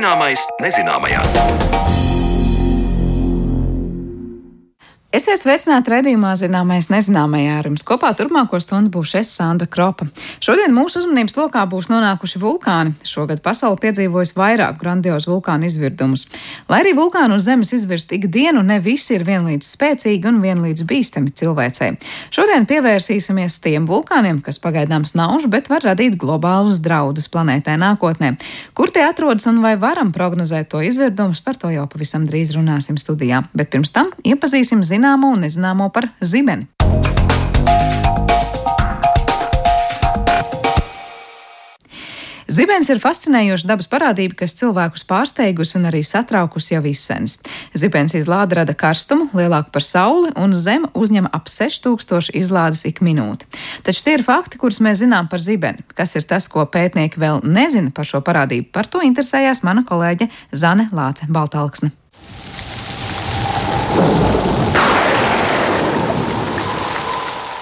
Zināmais nezināmajā. Esiet sveicināti redzējumā, zināmais nezināmajā ar jums. Kopā turpmāko stundu būšu es, Sandra Kropa. Šodien mūsu uzmanības lokā būs nonākuši vulkāni. Šogad pasaule piedzīvojas vairāk grandiozu vulkānu izvirdumus. Lai arī vulkānu uz Zemes izvirst ikdienu, ne visi ir vienlīdz spēcīgi un vienlīdz bīstami cilvēcei. Šodien pievērsīsimies tiem vulkāniem, kas pagaidām snauž, bet var radīt globālus draudus planētai nākotnē. Kur tie atrodas un vai varam prognozēt to izvirdumus, par to jau pavisam drīz runāsim studijā. Bet pirms tam iepazīsim zināmu zināmo un nezināmo par zibeni. Zibens ir fascinējoša dabas parādība, kas cilvēkus pārsteigusi un arī satraukusi jau izsens. Zibens izlāde rada karstumu lielāku par sauli, un Zeme uzņem ap 6000 izlādes ik minūti. Taču tie ir fakti, kurus mēs zinām par zibeni. Kas ir tas, ko pētnieki vēl nezina par šo parādību? Par to interesējās mana kolēģe Zane Lāce Baltalksne.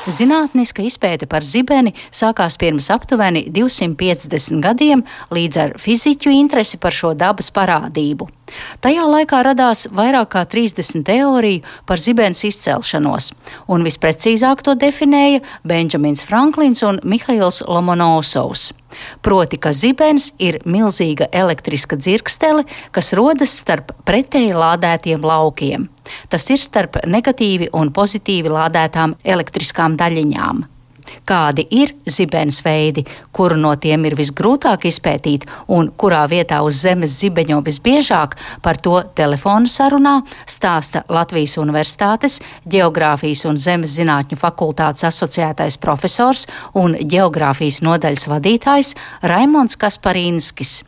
Zinātniska izpēte par zibeni sākās pirms aptuveni 250 gadiem līdz ar fiziķu interesi par šo dabas parādību. Tajā laikā radās vairāk kā 30 teoriju par zibens izcelšanos, un visprecīzāk to definēja Benjamins Franklins un Mihails Lomonosovs. Proti, ka zibens ir milzīga elektriska dzirkstele, kas rodas starp pretēji lādētiem laukiem. Tas ir starp negatīvi un pozitīvi lādētām elektriskām daļiņām kādi ir zibens veidi, kuru no tiem ir visgrūtāk izpētīt un kurā vietā uz zemes zibeņo visbiežāk, par to telefona sarunā stāsta Latvijas Universitātes Geogrāfijas un Zemes zinātņu fakultātes asociētais profesors un geogrāfijas nodaļas vadītājs Raimons Kasparīnskis.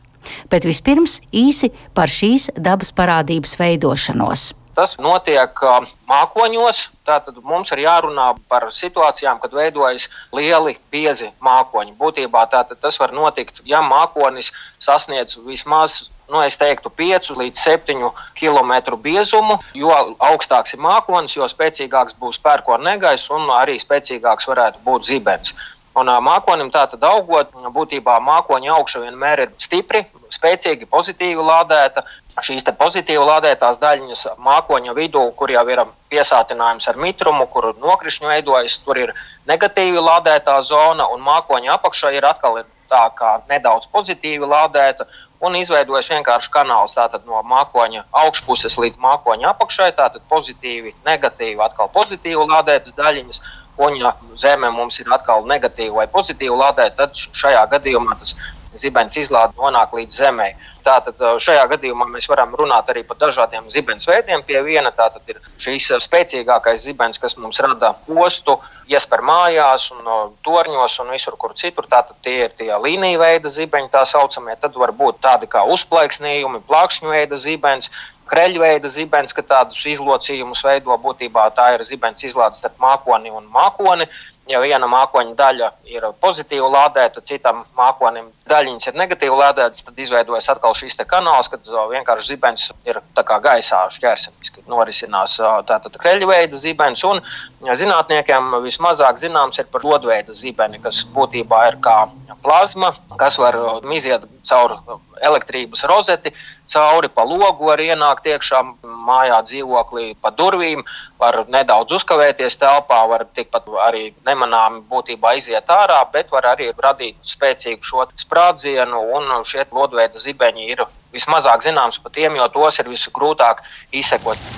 Bet vispirms īsi par šīs dabas parādības veidošanos. Tas notiek mākoņos. Tātad mums ir jārunā par situācijām, kad veidojas lieli, biezi mākoņi. Būtībā tas var notikt, ja mākonis sasniedz vismaz nu, teiktu, 5 līdz 7 km biezumu. Jo augstāks ir mākonis, jo spēcīgāks būs pērkona negaiss un arī spēcīgāks varētu būt zibens. Un mākonim tā tad augot, būtībā mākoņa augša vienmēr ir stipri, spēcīgi, pozitīvi lādēta šīs pozitīvi lādētās daļiņas mākoņa vidū, kur jau ir piesātinājums ar mitrumu, kur nokrišņu veidojas, tur ir negatīvi lādētā zona, un mākoņa apakšā ir atkal ir tā kā nedaudz pozitīvi lādēta. Un izveidojas vienkārši kanāls no mākoņa augšpuses līdz mākoņa apakšai. Tātad pozitīvi, negatīvi, atkal pozitīvi lādētas daļiņas. Un, ja Zemē mums ir atkal negatīvi vai pozitīvi lādēta, tad šajā gadījumā tas zibens izlāde nonāk līdz zemē. Tātad šajā gadījumā mēs varam runāt arī par dažādiem zibens veidiem. Pie viena tātad ir šīs spēcīgākais zibens, kas mums rada postu, iespēr mājās, un torņos un visur, kur citur. Tātad tie ir tie līnija veida zibeņi, tā saucamie. Tad var būt tādi kā uzplaiksnījumi, plakšņu veida zibens, kreļveida zibens, ka tādus izlocījumus veido būtībā tā ir zibens izlāde starp mākoni un mākoni ja viena mākoņa daļa ir pozitīvi lādēta, citam mākonim daļiņas ir negatīvi lādētas, tad izveidojas atkal šis kanāls, kad vienkārši zibens ir gaisā šķērsemiski norisinās tātad kreļveida zibens. Un zinātniekiem vismazāk zināms ir par lodveida zibeni, kas būtībā ir kā plazma, kas var iziet caur elektrības rozeti, cauri pa logu var ienākt iekšā mājā dzīvoklī, pa durvīm, var nedaudz uzkavēties telpā, var tikpat arī nemanāmi būtībā iziet ārā, bet var arī radīt spēcīgu šo sprādzienu, un šie lodveida zibeņi ir vismazāk zināms par tiem, jo tos ir visgrūtāk izsekot.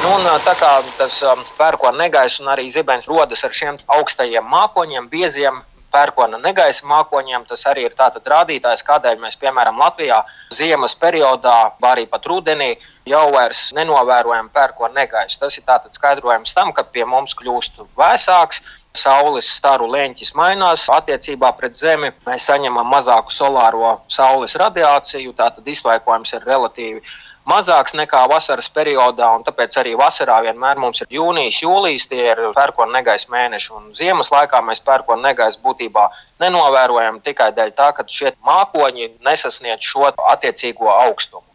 Nu, un, tā kā tas pērkona negaiss un arī zibens rodas ar šiem augstajiem mākoņiem, bieziem pērkona negaisa mākoņiem. Tas arī ir tāds rādītājs, kādēļ mēs, piemēram, Latvijā ziemas periodā, arī pat rudenī, jau vairs nenovērojam pērkona negaisu. Tas ir skaidrojums tam, ka pie mums kļūst vēsāks. Saules staru leņķis mainās attiecībā pret Zemi. Mēs saņemam mazāku solāro saules radiāciju, tātad izvaikojums ir relatīvi mazāks nekā vasaras periodā, un tāpēc arī vasarā vienmēr mums ir jūnijas, jūlijas, tie ir pērkona negaisa mēneši. Un ziemas laikā mēs pērkona negaisu būtībā nenovērojam tikai dēļ tā, ka šie mākoņi nesasniedz šo attiecīgo augstumu.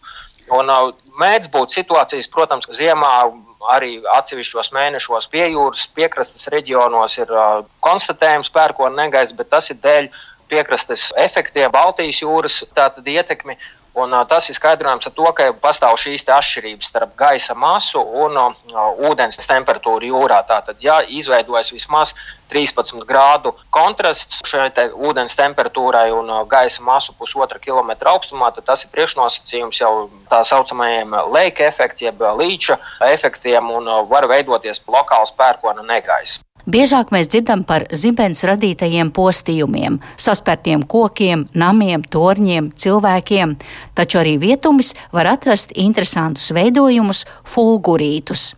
Un uh, mēdz būt situācijas, protams, ka ziemā arī atsevišķos mēnešos pie jūras, piekrastes reģionos ir uh, konstatējams pērkona negaiss, bet tas ir dēļ piekrastes efektiem, Baltijas jūras ietekmi. Un, uh, tas ir skaidrojams ar to, ka pastāv šīs atšķirības starp gaisa masu un uh, ūdens temperatūru jūrā. Tātad, ja izveidojas vismaz 13 grādu kontrasts šai te ūdens temperatūrai un uh, gaisa masu pusotra kilometra augstumā, tad tas ir priekšnosacījums jau tā saucamajiem leika efektiem, jeb līča efektiem un uh, var veidoties lokāls pērkona negaisa. Biežāk mēs dzirdam par zibens radītajiem postījumiem, saspērtiem kokiem, namiem, torņiem, cilvēkiem, taču arī vietumis var atrast interesantus veidojumus, fulgurītus.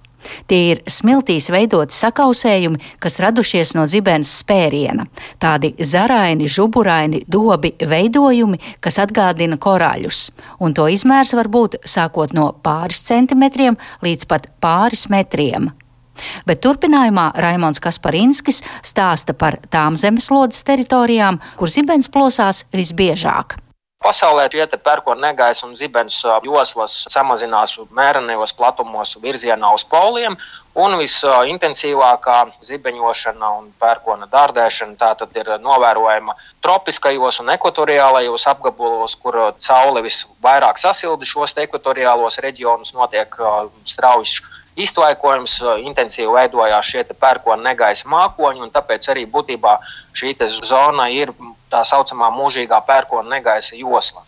Tie ir smiltīs veidoti sakausējumi, kas radušies no zibens spēriena. Tādi zaraini, žuburaini, dobi veidojumi, kas atgādina korāļus, un to izmērs var būt sākot no pāris centimetriem līdz pat pāris metriem. Bet turpinājumā Raimons Kasparinskis stāsta par tām zemeslodes teritorijām, kur zibens plosās visbiežāk. Pasaulē šie pērkona negaisa un zibens joslas samazinās mērenajos platumos virzienā uz poliem, un visintensīvākā zibeņošana un pērkona dārdēšana tātad ir novērojama tropiskajos un ekvatoriālajos apgabalos, kur caule visvairāk sasilda šos ekvatoriālos reģionus, notiek strauji iztvaikojums, intensīvi veidojās šie pērkona negaisa mākoņi, un tāpēc arī būtībā šī zona ir tā saucamā mūžīgā pērkona negaisa josla.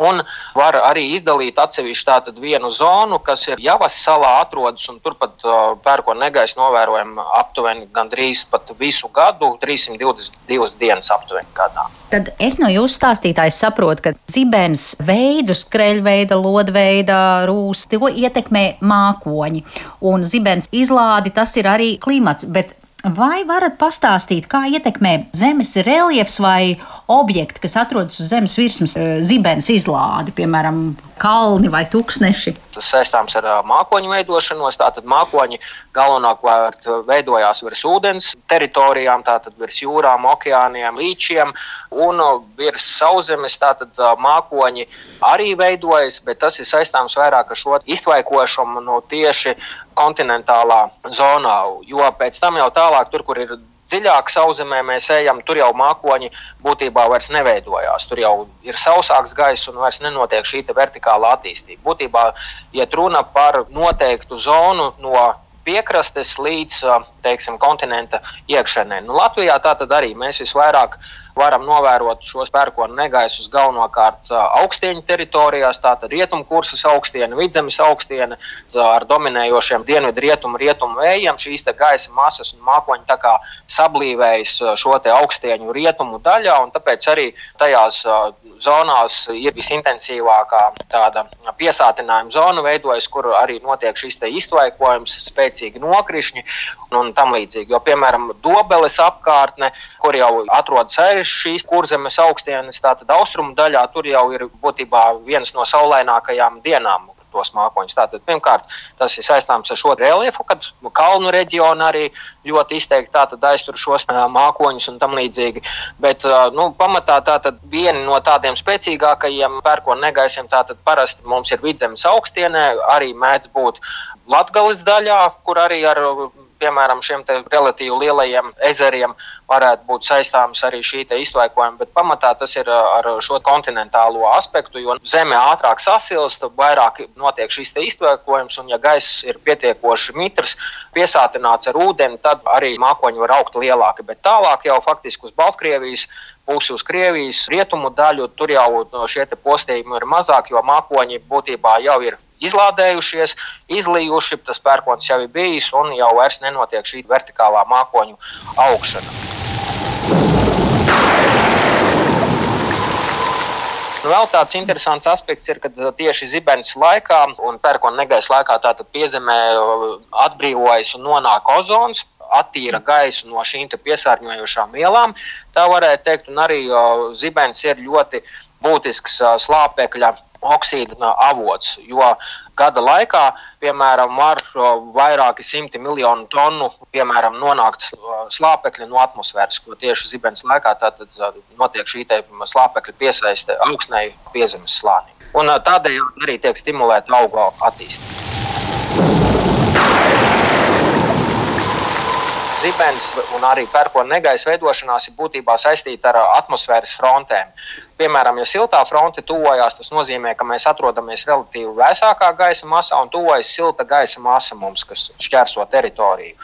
Un var arī izdalīt atsevišķu tādu vienu zonu, kas ir Javas salā atrodas, un turpat uh, pērkona negaisa novērojama aptuveni gandrīz pat visu gadu, 322 dienas aptuveni gadā. Tad es no jūsu stāstītājas saprotu, ka zibens veidus, kreļveida, lodveida, rūs, to ietekmē mākoņi, un zibens izlādi tas ir arī klimats, bet Vai varat pastāstīt, kā ietekmē zemes reliefs vai objekti, kas atrodas uz zemes virsmas, eh, zibens izlādi, piemēram, kalni vai tūkstneši? Tas saistāms ar mākoņu veidošanos. Tātad mākoņi galvenokārt veidojās virs ūdens teritorijām, tātad virs jūrām, okeāniem, līčiem un virs sauszemes. Tātad mākoņi arī veidojas, bet tas ir saistāms vairāk ar šo iztvaikošanu no tieši kontinentālā zonā. Jo pēc tam jau tālāk, tur, kur ir dziļāk sauszemē mēs ejam, tur jau mākoņi būtībā vairs neveidojās. Tur jau ir sausāks gaiss un vairs nenotiek šī vertikāla attīstība. Būtībā iet runa par noteiktu zonu no piekrastes līdz teiksim, kontinenta iekšēnē. Nu, Latvijā tā tad arī mēs visvairāk varam novērot šos pērkonu negaisus galvenokārt augstieņu teritorijās, tātad rietumkursas augstiene, vidzemes augstiene ar dominējošiem dienvidu rietumu, rietumu vējiem. Šīs gaisa masas un mākoņi tā kā sablīvējas šo augstieņu rietumu daļā, un tāpēc arī tajās zonās ir visintensīvākā tāda piesātinājuma zona veidojas, kur arī notiek šis iztvaikojums, spēcīgi nokrišņi un, un tam līdzīgi. Jo, piemēram, Dobeles apkārtne, kur jau atrodas šīs kurzemes augstienes, tātad austrumu daļā, tur jau ir būtībā viens no saulainākajām dienām tos mākoņus. Tātad, pirmkārt, tas ir saistāms ar šo reliefu, kad kalnu reģionu arī ļoti izteikti aiztur šos mākoņus un tam līdzīgi. Bet nu, pamatā tātad vieni no tādiem spēcīgākajiem pērkonu negaisiem tātad parasti mums ir vidzemes augstienē, arī mēdz būt Latgales daļā, kur arī ar piemēram, šiem relatīvi lielajiem ezeriem varētu būt saistāms arī šī iztvaikojuma, bet pamatā tas ir ar šo kontinentālo aspektu, jo zeme ātrāk sasilst, vairāk notiek šis iztvaikojums, un ja gaiss ir pietiekoši mitrs, piesātināts ar ūdeni, tad arī mākoņi var augt lielāki. Bet tālāk jau faktiski uz Baltkrievijas pusi uz Krievijas rietumu daļu, tur jau šie postījumi ir mazāki, jo mākoņi būtībā jau ir izlādējušies, izlījuši, tas pērkons jau ir bijis un jau vairs nenotiek šī vertikālā mākoņu augšana. Nu, vēl tāds interesants aspekts ir, ka tieši zibens laikā un pērkona negaisa laikā piezemē atbrīvojas un nonāk ozons, attīra gaisu no šīm piesārņojošām vielām. Tā varētu teikt, un arī zibens ir ļoti būtisks slāpekļa oksīda avots. Jo gada laikā, piemēram, var vairāki simti miljonu tonu piemēram, nonākt slāpekļi no atmosfēras, ko tieši zibens laikā notiek šī slāpekļa piesaiste augstnei piezemes slānim. Un tādējādi arī tiek stimulēta auga attīstība. zibens un arī pērkona negaisa veidošanās ir būtībā saistīta ar atmosfēras frontēm. Piemēram, ja siltā fronte tuvojās, tas nozīmē, ka mēs atrodamies relatīvi vēsākā gaisa masā un tuvojas silta gaisa masa mums, kas šķērso teritoriju.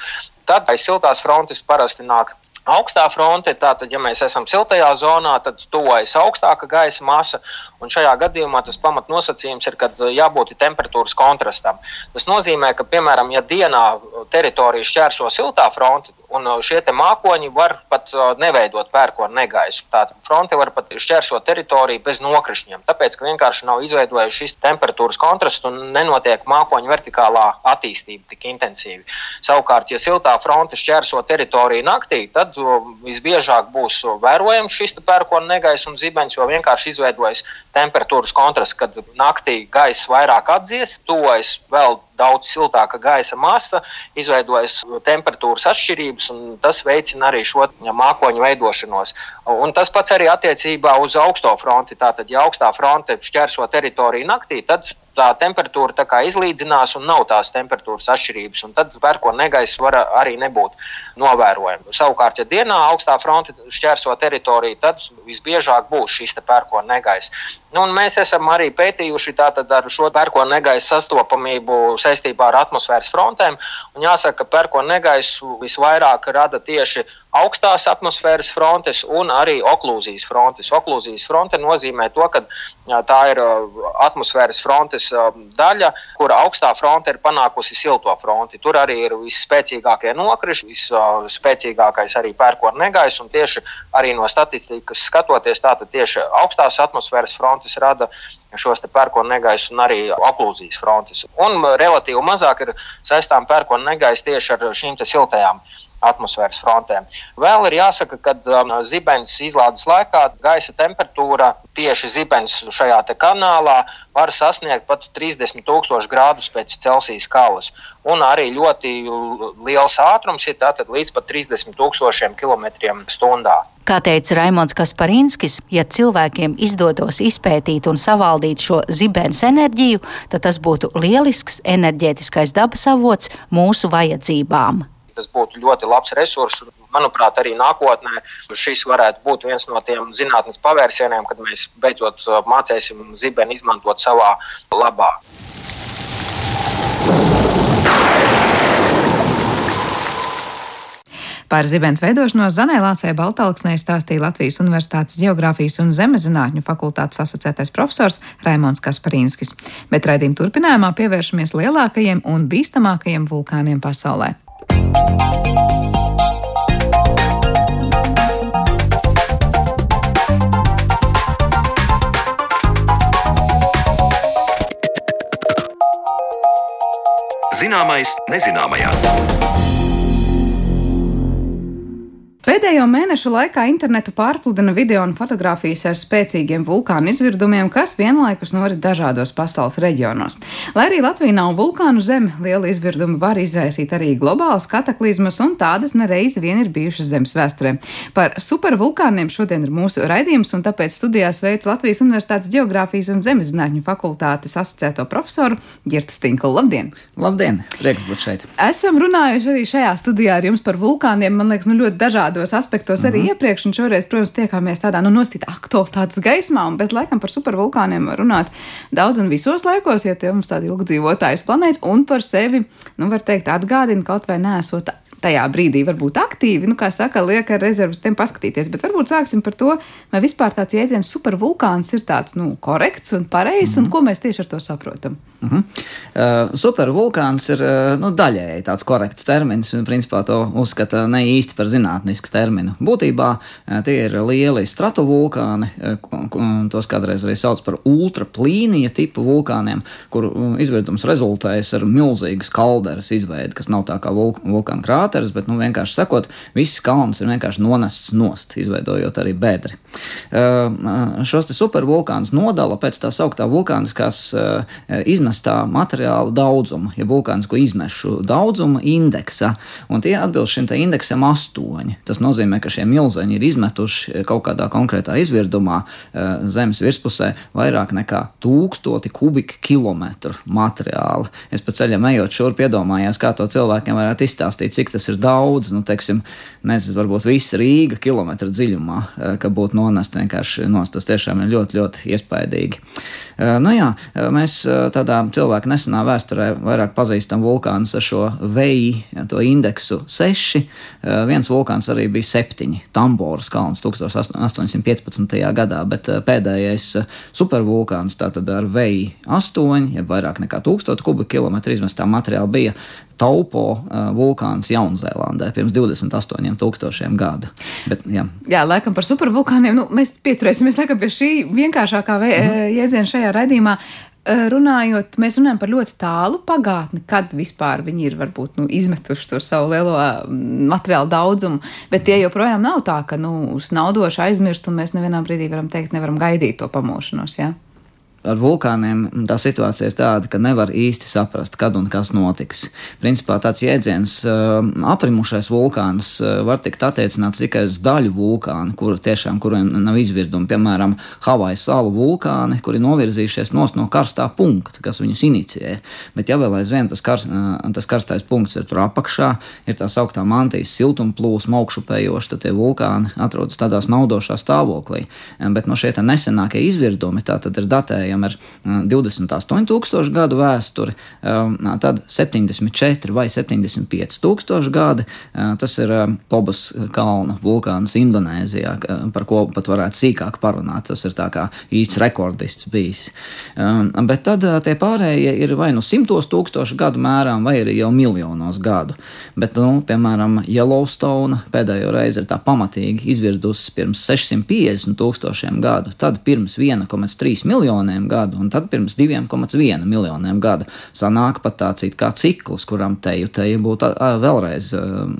Tad aiz siltās frontes parasti nāk augstā fronte. Tātad, ja mēs esam siltajā zonā, tad tuvojas augstāka gaisa masa. Un šajā gadījumā tas pamatnosacījums ir, ka jābūt temperatūras kontrastam. Tas nozīmē, ka, piemēram, ja dienā teritorija šķērso siltā fronte, Un uh, šie mākoņi var pat uh, neveidot pērkonu negaisu. Tātad fronte var pat šķērsot teritoriju bez nokrišņiem, tāpēc ka vienkārši nav izveidojuši šis temperatūras kontrasts un nenotiek mākoņu vertikālā attīstība tik intensīvi. Savukārt, ja siltā fronte šķērso teritoriju naktī, tad uh, visbiežāk būs vērojams šis pērkonu negaiss un zibens, jo vienkārši izveidojas temperatūras kontrasts, kad naktī gaiss vairāk atdzies, tuvojas vēl daudz siltāka gaisa masa, izveidojas temperatūras atšķirības, un tas veicina arī šo mākoņu veidošanos. Un tas pats arī attiecībā uz augsto fronti. Tātad, ja augstā fronte šķērso teritoriju naktī, tad tā temperatūra tā kā izlīdzinās un nav tās temperatūras atšķirības. Tad pērkona negaiss var arī nebūt novērojama. Savukārt, ja dienā augstā fronte šķērso teritoriju, tad visbiežāk būs šis pērkona negaiss. Nu, mēs esam arī pētījuši ar šo pērkona negaisa sastopamību saistībā ar atmosfēras frontēm. Jāsaka, ka pērkona negaisu visvairāk rada tieši augstās atmosfēras frontes un arī oklūzijas frontes. Oklūzijas fronte nozīmē to, ka tā ir atmosfēras frontes daļa, kur augstā fronte ir panākusi silto fronti. Tur arī ir visspēcīgākie nokrišņi, visspēcīgākais arī pērkona negaiss. Tieši arī no statistikas skatoties, tātad tieši augstās atmosfēras frontes rada šos pērkona negaisu un arī oklūzijas frontes. Un relatīvi mazāk ir saistām pērkona negaiss tieši ar šīm siltajām atmosfēras frontēm. Vēl ir jāsaka, ka um, zibens izlādes laikā gaisa temperatūra tieši zibens šajā kanālā var sasniegt pat 30,000 grādus pēc Celsijas skalas. Un arī ļoti liels ātrums ir līdz pat 30,000 km/h. Kā teica Raimons Kasparinskis, ja cilvēkiem izdotos izpētīt un savaldīt šo zibens enerģiju, tad tas būtu lielisks enerģētiskais dabas avots mūsu vajadzībām tas būtu ļoti labs resurs. Manuprāt, arī nākotnē šis varētu būt viens no tiem zinātnes pavērsieniem, kad mēs beidzot uh, mācīsim zibeni izmantot savā labā. Par zibens veidošanos Zanēlācē Baltāksnē stāstīja Latvijas Universitātes Geogrāfijas un Zemezinātņu fakultātes asociētais profesors Raimons Kasparīnskis. Bet raidījuma turpinājumā pievēršamies lielākajiem un bīstamākajiem vulkāniem pasaulē. Zināmais nezināmajā. Pēdējo mēnešu laikā internetu pārpludina video un fotografijas ar spēcīgiem vulkānu izvirdumiem, kas vienlaikus norit dažādos pasaules reģionos. Lai arī Latvija nav vulkānu zeme, liela izvirdumi var izraisīt arī globālas kataklizmas, un tādas nereiz vien ir bijušas zemes vēsturē. Par supervulkāniem šodien ir mūsu raidījums, un tāpēc studijā sveicu Latvijas Universitātes Geogrāfijas un Zemezinātņu fakultātes asociēto profesoru Girta Stinklu. Labdien! Labdien! Prieks būt šeit! Esam runājuši arī šajā studijā ar jums par vulkāniem, man liekas, nu ļoti dažādi dažādos aspektos arī mm -hmm. iepriekš, un šoreiz, protams, tiekāmies tādā nu, nostīta aktualitātes gaismā, bet laikam par supervulkāniem var runāt daudz un visos laikos, ja tie mums tādi ilgdzīvotājs planētas, un par sevi, nu, var teikt, atgādina kaut vai nesot tajā brīdī varbūt aktīvi, nu, kā saka, liek ar rezervustiem paskatīties. Bet varbūt sāksim par to, vai vispār tāds jēdziens supervulkāns ir tāds nu, korekts un pareizs, mm -hmm. un ko mēs tieši ar to saprotam. Mm -hmm. uh, supervulkāns ir uh, nu, daļēji tāds korekts termins, un principā to uzskata ne īsti par zinātnisku terminu. Būtībā uh, tie ir lieli stratovulkāni, uh, tos kādreiz arī sauc par ultraplīnija tipu vulkāniem, kur uh, izvirdums rezultējas ar milzīgas kalderas izveidi, kas nav tā kā vulk vulkāna krāteris, bet nu, vienkārši sakot, viss kalns ir vienkārši nonests nost, izveidojot arī bedri. Uh, uh šos supervulkānus nodala pēc tā sauktā vulkāniskās izmērs izmestā materiāla daudzuma, ja vulkānisko izmešu daudzuma indeksa, un tie atbilst šim indeksam astoņi. Tas nozīmē, ka šie milzeņi ir izmetuši kaut kādā konkrētā izvirdumā eh, zemes virspusē vairāk nekā tūkstoti kubikkilometru materiāla. Es pa ceļam ejot šurp iedomājos, kā to cilvēkiem varētu izstāstīt, cik tas ir daudz, nu, teiksim, nezinu, varbūt visa Rīga kilometra dziļumā, ka būtu nonest vienkārši nost. Tas tiešām ir ļoti, ļoti iespaidīgi. Nu jā, mēs tādā cilvēka nesenā vēsturē vairāk pazīstam vulkānus ar šo veju, to indeksu 6. Viens vulkāns arī bija 7, Tamboras kalns 1815. gadā, bet pēdējais supervulkāns tātad ar veju 8, ja vairāk nekā 1000 kubikkilometru izmestā materiāla bija Taupo uh, vulkāns Jaunzēlandē pirms 28,000 gadu. Bet, jā. jā, laikam par supervulkāniem nu, mēs pieturēsimies pie šī vienkāršākā mm -hmm. jēdziena šajā raidījumā. Runājot, mēs runājam par ļoti tālu pagātni, kad vispār viņi ir varbūt nu, izmetuši to savu lielo materiālu daudzumu, bet tie joprojām nav tā, ka nu, snaudoši aizmirst, un mēs nevienā brīdī varam teikt, nevaram gaidīt to pamošanos. Ja? Ar vulkāniem tā situācija ir tāda, ka nevar īsti saprast, kad un kas notiks. Principā tāds jēdziens aprimušais vulkāns var tikt attiecināts tikai uz daļu vulkānu, kur tiešām kuriem nav izvirdumi. Piemēram, Havaju salu vulkāni, kuri novirzījušies no karstā punkta, kas viņus inicijē. Bet ja vēl aizvien tas, kars, tas karstais punkts ir tur apakšā, ir tā sauktā mantijas siltumplūsma augšupējoša, tad tie vulkāni atrodas tādā snaudošā stāvoklī. Bet no šie nesenākie izvirdumi tā tad ir datēji runājam ar 28,000 gadu vēsturi, tad 74 vai 75,000 gadi. Tas ir Pobas kalna vulkāns Indonēzijā, par ko pat varētu sīkāk parunāt. Tas ir kā īsts rekordists bijis. Bet tad tie pārējie ir vai nu simtos tūkstošu gadu mērām, vai arī jau miljonos gadu. Bet, nu, piemēram, Yellowstone pēdējo reizi ir tā pamatīgi izvirdusi pirms 650 tūkstošiem gadu, tad pirms 1,3 miljoniem miljoniem gadu, un tad pirms 2,1 miljoniem gadu sanāk pat tāds kā cikls, kuram teju teju būtu vēlreiz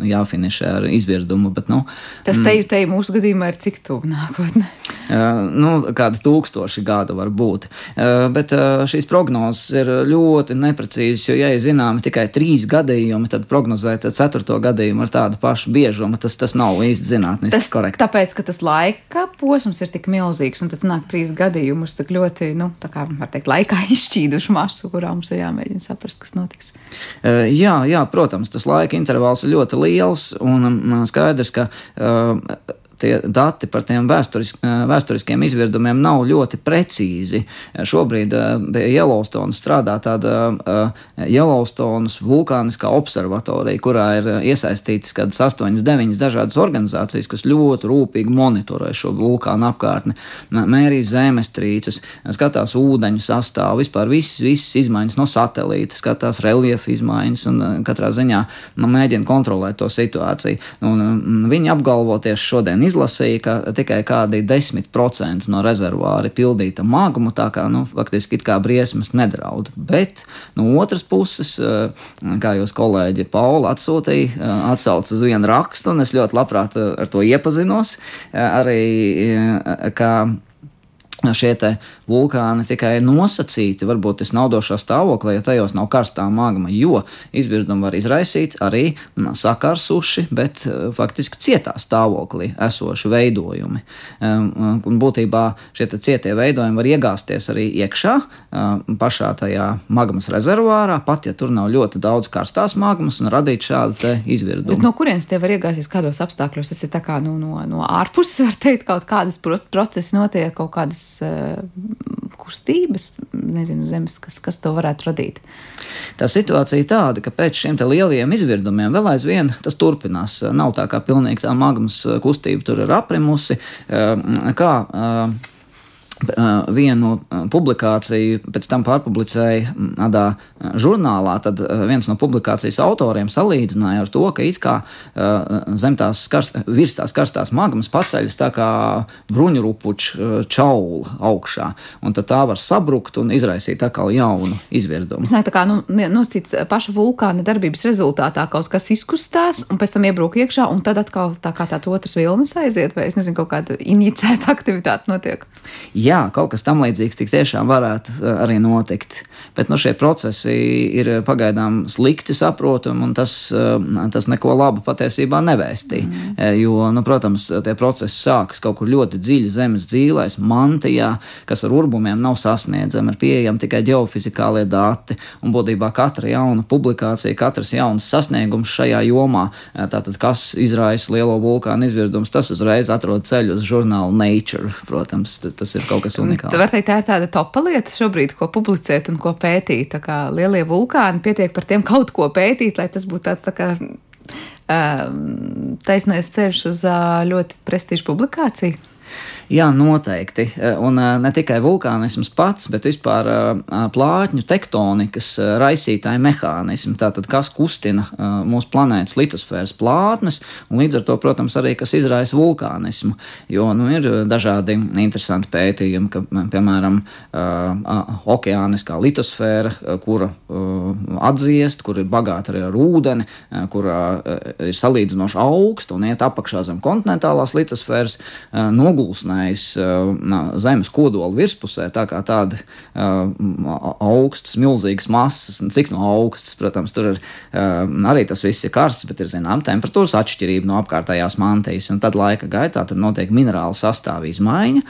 jāfinišē ar izvirdumu. Bet, nu, Tas mm. teju teju mūsu gadījumā ir cik tuvu nākotnē? nu, kādi tūkstoši gadu var būt. Bet šīs prognozes ir ļoti neprecīzas, jo, ja ir zināmi tikai trīs gadījumi, tad prognozēt ceturto gadījumu ar tādu pašu biežumu, tas, tas nav īsti zinātniski tas, korekti. Tāpēc, ka tas laika posms ir tik milzīgs, un tad nāk trīs gadījumus, tik ļoti, nu, tā kā var teikt, laikā izšķīduši masu, kurā mums ir jāmēģina saprast, kas notiks. Jā, jā, protams, tas laika intervāls ir ļoti liels un skaidrs, ka uh, tie dati par tiem vēsturisk, vēsturiskiem izvirdumiem nav ļoti precīzi. Šobrīd pie Yellowstone strādā tāda Yellowstone vulkāniskā observatorija, kurā ir iesaistītas kādas 8, 9 dažādas organizācijas, kas ļoti rūpīgi monitorē šo vulkānu apkārtni, mērī zemestrīces, skatās ūdeņu sastāvu, vispār visas, visas izmaiņas no satelīta, skatās reliefa izmaiņas un katrā ziņā mēģina kontrolēt to situāciju. Un viņi apgalvo tieši šodien izlasīja, ka tikai kādi 10% no rezervāra ir pildīta magma, tā kā nu, faktiski it kā briesmas nedraud. Bet no otras puses, eh, kā jūs kolēģi Paula atsūtīja, eh, atsauc uz vienu rakstu, un es ļoti labprāt eh, ar to iepazinos. Arī kā šie vulkāni tikai nosacīti, varbūt tas naudošā stāvoklī, ja tajos nav karstā magma, jo izvirdumu var izraisīt arī sakarsuši, bet eh, faktiski cietā stāvoklī esoši veidojumi. Un būtībā šie cietie veidojumi var iegāzties arī iekšā pašā tajā magmas rezervārā, pat ja tur nav ļoti daudz karstās magmas un radīt šādu izvirdumu. Bet no kurienes tie var iegāzties, kādos apstākļos? Tas ir tā kā nu, no, no ārpuses, var teikt, kaut kādas procesi notiek, kaut kādas Eh, kustības, nezinu, zemes, kas, kas to varētu radīt. Tā situācija ir tāda, ka pēc šiem lielajiem izvirdumiem vēl aizvien tas turpinās. Nav tā kā pilnīgi tā magmas kustība tur ir aprimusi. Eh, kā, eh, vienu publikāciju pēc tam pārpublicēja tādā žurnālā, tad viens no publikācijas autoriem salīdzināja ar to, ka it kā zem tās karst, virs tās karstās magmas paceļas tā kā bruņurupuču čaula augšā, un tad tā var sabrukt un izraisīt atkal jaunu izvirdumu. Tas nē, tā kā nu, nosacīts paša vulkāna darbības rezultātā kaut kas izkustās, un pēc tam iebrūk iekšā, un tad atkal tā kā tāds otrs vilnis aiziet, vai es nezinu, kaut kāda injicēta aktivitāte notiek. Jā, jā, kaut kas tam līdzīgs tik tiešām varētu arī notikt. Bet nu, šie procesi ir pagaidām slikti saprotami, un tas, tas neko labu patiesībā nevēstīja. Mm. Jo, nu, protams, tie procesi sākas kaut kur ļoti dziļi zemes dzīvēs, mantijā, kas ar urbumiem nav sasniedzami, ir pieejami tikai geofizikālie dati, un būtībā katra jauna publikācija, katrs jauns sasniegums šajā jomā, tātad kas izraisa lielo vulkānu izvirdumus, tas uzreiz atrod ceļu uz žurnālu Nature. Protams, tas ir kaut kas unikāls. Var teikt, tā ir tāda topa lieta šobrīd, ko publicēt un ko pētīt. Tā kā lielie vulkāni pietiek par tiem kaut ko pētīt, lai tas būtu tāds tā kā taisnais ceļš uz ļoti prestižu publikāciju. Jā, noteikti. E, un e, ne tikai vulkānisms pats, bet vispār e, plātņu tektonikas raisītāji mehānismi. Tātad, kas kustina mūsu planētas litosfēras plātnes, un līdz ar to, protams, arī kas izraisa vulkānismu. Jo nu, ir dažādi interesanti pētījumi, ka, piemēram, okeāniskā litosfēra, kura atdziest, kur ir bagāta arī ar ūdeni, kurā ir salīdzinoši augsta un iet apakšā zem kontinentālās litosfēras, nogulsnē ietekmējis Zemes kodola virspusē, tā kā tāda augstas, milzīgas masas, un cik no augstas, protams, tur ir arī tas viss ir karsts, bet ir zinām temperatūras atšķirība no apkārtējās mantijas, un tad laika gaitā tur notiek minerālu sastāvā izmaiņa,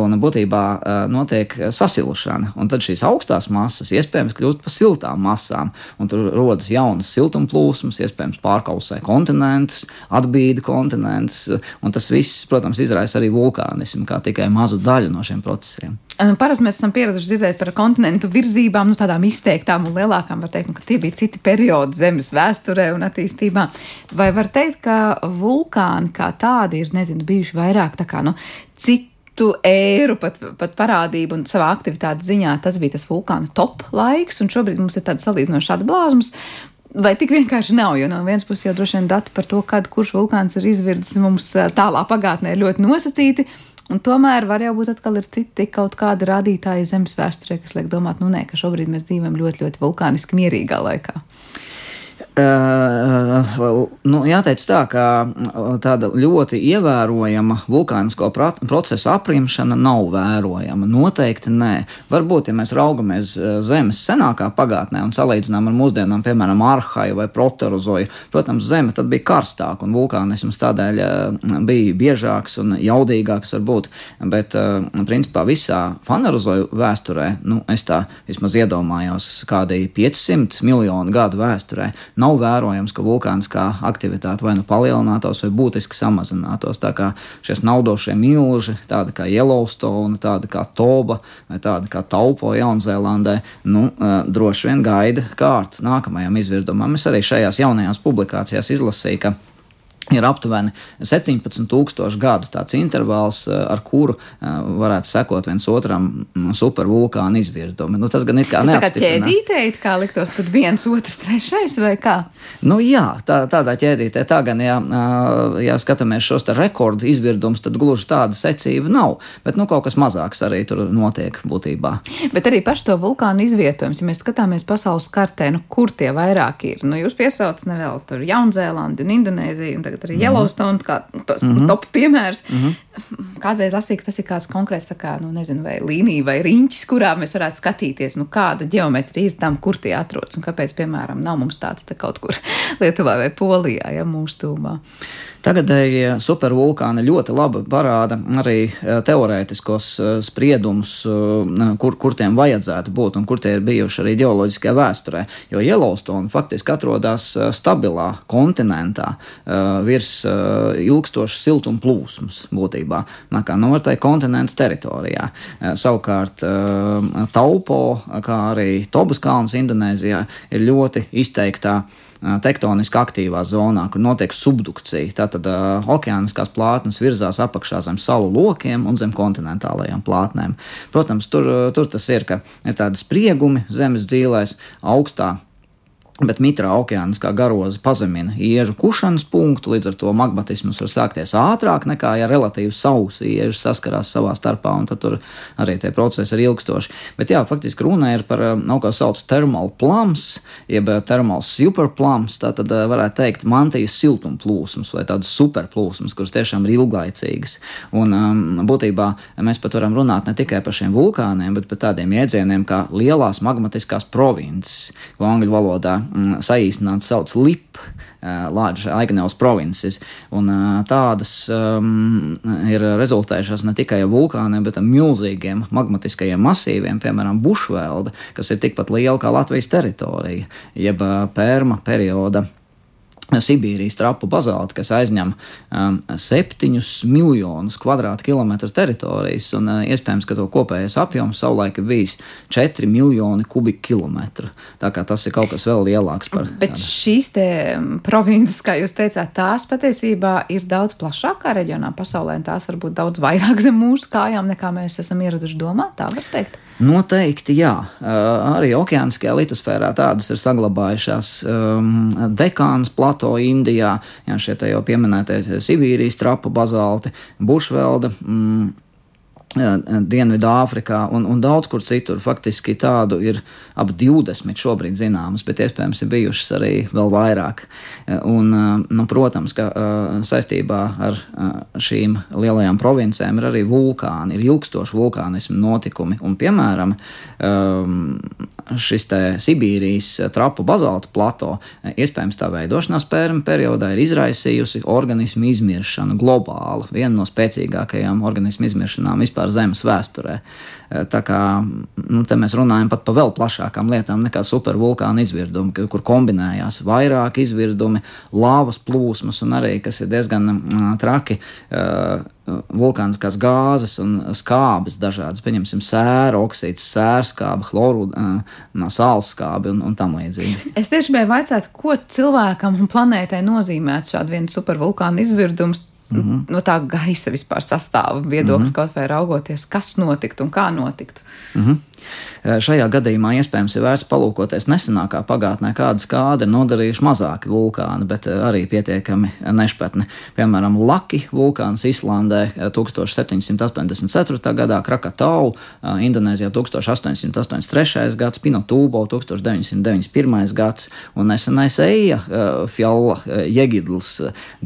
un būtībā notiek sasilšana, un tad šīs augstās masas iespējams kļūst par siltām masām, un tur rodas jaunas siltumplūsmas, iespējams pārkausē kontinentus, atbīda kontinentus, un tas viss, protams, izraisa arī vulkānu mehānismu kā tikai mazu daļu no šiem procesiem. Parasti mēs esam pieraduši dzirdēt par kontinentu virzībām, nu, tādām izteiktām un lielākām. Var teikt, nu, ka tie bija citi periodi Zemes vēsturē un attīstībā. Vai var teikt, ka vulkāni kā tādi ir, nezinu, bijuši vairāk tā kā, nu, citu ēru pat, pat parādību un savā aktivitātes ziņā tas bija tas vulkāna top laiks, un šobrīd mums ir tāds salīdzinoši atblāzums. Vai tik vienkārši nav, jo no vienas puses jau droši vien dati par to, kad kurš vulkāns ir izvirdis mums tālā pagātnē ļoti nosacīti, Un tomēr var jau būt atkal ir citi kaut kādi rādītāji zemes vēsturē, kas liek domāt, nu nē, ka šobrīd mēs dzīvojam ļoti, ļoti vulkāniski mierīgā laikā. Uh, nu, jāteic tā, ka tāda ļoti ievērojama vulkānisko procesu aprimšana nav vērojama. Noteikti nē. Varbūt, ja mēs raugamies Zemes senākā pagātnē un salīdzinām ar mūsdienām, piemēram, arhaju vai proterozoju, protams, Zeme tad bija karstāka un vulkānisms tādēļ bija biežāks un jaudīgāks varbūt. Bet, principā, visā fanerozoju vēsturē, nu, es tā vismaz iedomājos, kādai 500 miljonu gadu vēsturē nav vērojams, ka vulkāniskā aktivitāte vai nu palielinātos, vai būtiski samazinātos. Tā kā šie naudošie milži, tādi kā Yellowstone, tādi kā Toba vai tādi kā Taupo Jaunzēlandē, nu, droši vien gaida kārtu nākamajam izvirdumam. Es arī šajās jaunajās publikācijās izlasīju, ka ir aptuveni 17,000 gadu tāds intervāls, eh, ar kuru eh, varētu sekot viens otram mm, supervulkāna izvirdumi. Nu, tas gan ir kā neapstiprināts. Tā kā ķēdītē, kā liktos, tad viens, otrs, trešais vai kā? Nu jā, tā, tādā ķēdītē tā gan, ja, ja skatāmies šos te rekordu izvirdumus, tad gluži tāda secība nav, bet nu kaut kas mazāks arī tur notiek būtībā. Bet arī paši to vulkānu izvietojums, ja mēs skatāmies pasaules kartē, nu kur tie vairāk ir? Nu jūs piesaucat nevēl tur Jaunzēlandi un Indonēziju un tagad arī mhm. Yellowstone, kā tos mm -hmm. top piemērs. Kādreiz lasīju, ka tas ir kāds konkrēts, kā, nu, nezinu, vai līnija vai riņķis, kurā mēs varētu skatīties, nu, kāda geometrija ir tam, kur tie atrodas un kāpēc, piemēram, nav mums tāds te kaut kur Lietuvā vai Polijā, ja mūsu tūmā. Tagadējie supervulkāni ļoti labi parāda arī eh, teorētiskos eh, spriedumus, eh, kur, kur tiem vajadzētu būt un kur tie ir bijuši arī geoloģiskajā vēsturē. Jo Yellowstone faktiski atrodas stabilā kontinentā virs ilgstošas siltuma plūsmas būtībā, kā novērtēja kontinentu teritorijā. Savukārt Taupo, kā arī Tobas kalns Indonēzijā, ir ļoti izteiktā tektoniski aktīvā zonā, kur notiek subdukcija. Tātad uh, okeāniskās plātnes virzās apakšā zem salu lokiem un zem kontinentālajām plātnēm. Protams, tur, tur tas ir, ka ir tādi spriegumi zemes dzīvēs augstā Bet mitrā okeāniskā garoza pazemina iežu kušanas punktu, līdz ar to magmatisms var sākties ātrāk nekā, ja relatīvi sausi ieži saskarās savā starpā, un tad tur arī tie procesi ir ilgstoši. Bet jā, faktiski runa ir par nav kā sauc termālu plams, jeb termāls superplams, tā tad varētu teikt mantijas siltumplūsmas vai tādas superplūsmas, kuras tiešām ir ilglaicīgas. Un um, būtībā mēs pat varam runāt ne tikai par šiem vulkāniem, bet par tādiem jēdzieniem kā lielās magmatiskās provinces, angļu valodā saīsināti sauc LIP, Large Eigenels Provinces, un tādas um, ir rezultējušās ne tikai vulkāniem, bet ar milzīgiem magmatiskajiem masīviem, piemēram, Bušvelda, kas ir tikpat liela kā Latvijas teritorija, jeb Pērma perioda Sibīrijas trapu bazālti, kas aizņem um, 7 miljonus kvadrātkilometru teritorijas, un uh, iespējams, ka to kopējais apjoms savulaik ir bijis 4 miljoni kubikkilometru. Tā kā tas ir kaut kas vēl lielāks par. Bet tādu. šīs te um, provinces, kā jūs teicāt, tās patiesībā ir daudz plašākā reģionā pasaulē, un tās varbūt daudz vairāk zem mūsu kājām, nekā mēs esam ieraduši domāt, tā var teikt. Noteikti, jā. Arī okeāniskajā litosfērā tādas ir saglabājušās um, dekānas plato Indijā, jā, šie te jau pieminētie Sibīrijas trapu bazalti, bušvelda. Mm, Dienvidāfrikā un, un daudz kur citur. Faktiski tādu ir ap 20 šobrīd zināmas, bet iespējams ir bijušas arī vēl vairāk. Un, nu, protams, ka saistībā ar šīm lielajām provincēm ir arī vulkāni, ir ilgstoši vulkānismu notikumi. Un, piemēram, šis Sibīrijas trapu bazaltu plato, iespējams tā veidošanās pērma periodā ir izraisījusi organismu izmiršanu globāli. Viena no spēcīgākajām organismu izmiršanām vispār Zemes vēsturē. Eh, tā kā nu, mēs runājam pat par vēl plašākām lietām nekā supervulkāna izvirdumi, kur kombinējās vairāk izvirdumi, lāvas plūsmas un arī, kas ir diezgan uh, traki. Vulkāniskās gāzes un skābes dažādas, pieņemsim, sēra, oksīds, sērskābe, chloru, sāls skābe un, un tam līdzīgi. Es tieši gribēju vaicāt, ko cilvēkam un planētai nozīmētu šādu vienu supervulkānu izvirdumu Mm -hmm. no tā gaisa vispār sastāva viedokļa, mm -hmm. kaut vai raugoties, kas notiktu un kā notiktu. Mm -hmm. Eh, šajā gadījumā iespējams ir vērts palūkoties nesenākā pagātnē, kādas kādi ir nodarījuši mazāki vulkāni, bet eh, arī pietiekami nešpatni. Piemēram, Laki vulkāns Islandē 1784. Eh, gadā, Krakatau, Indonēzijā 1883. gads, Pinotūbo 1991. gads un nesenais Eija Fjalla Jegidls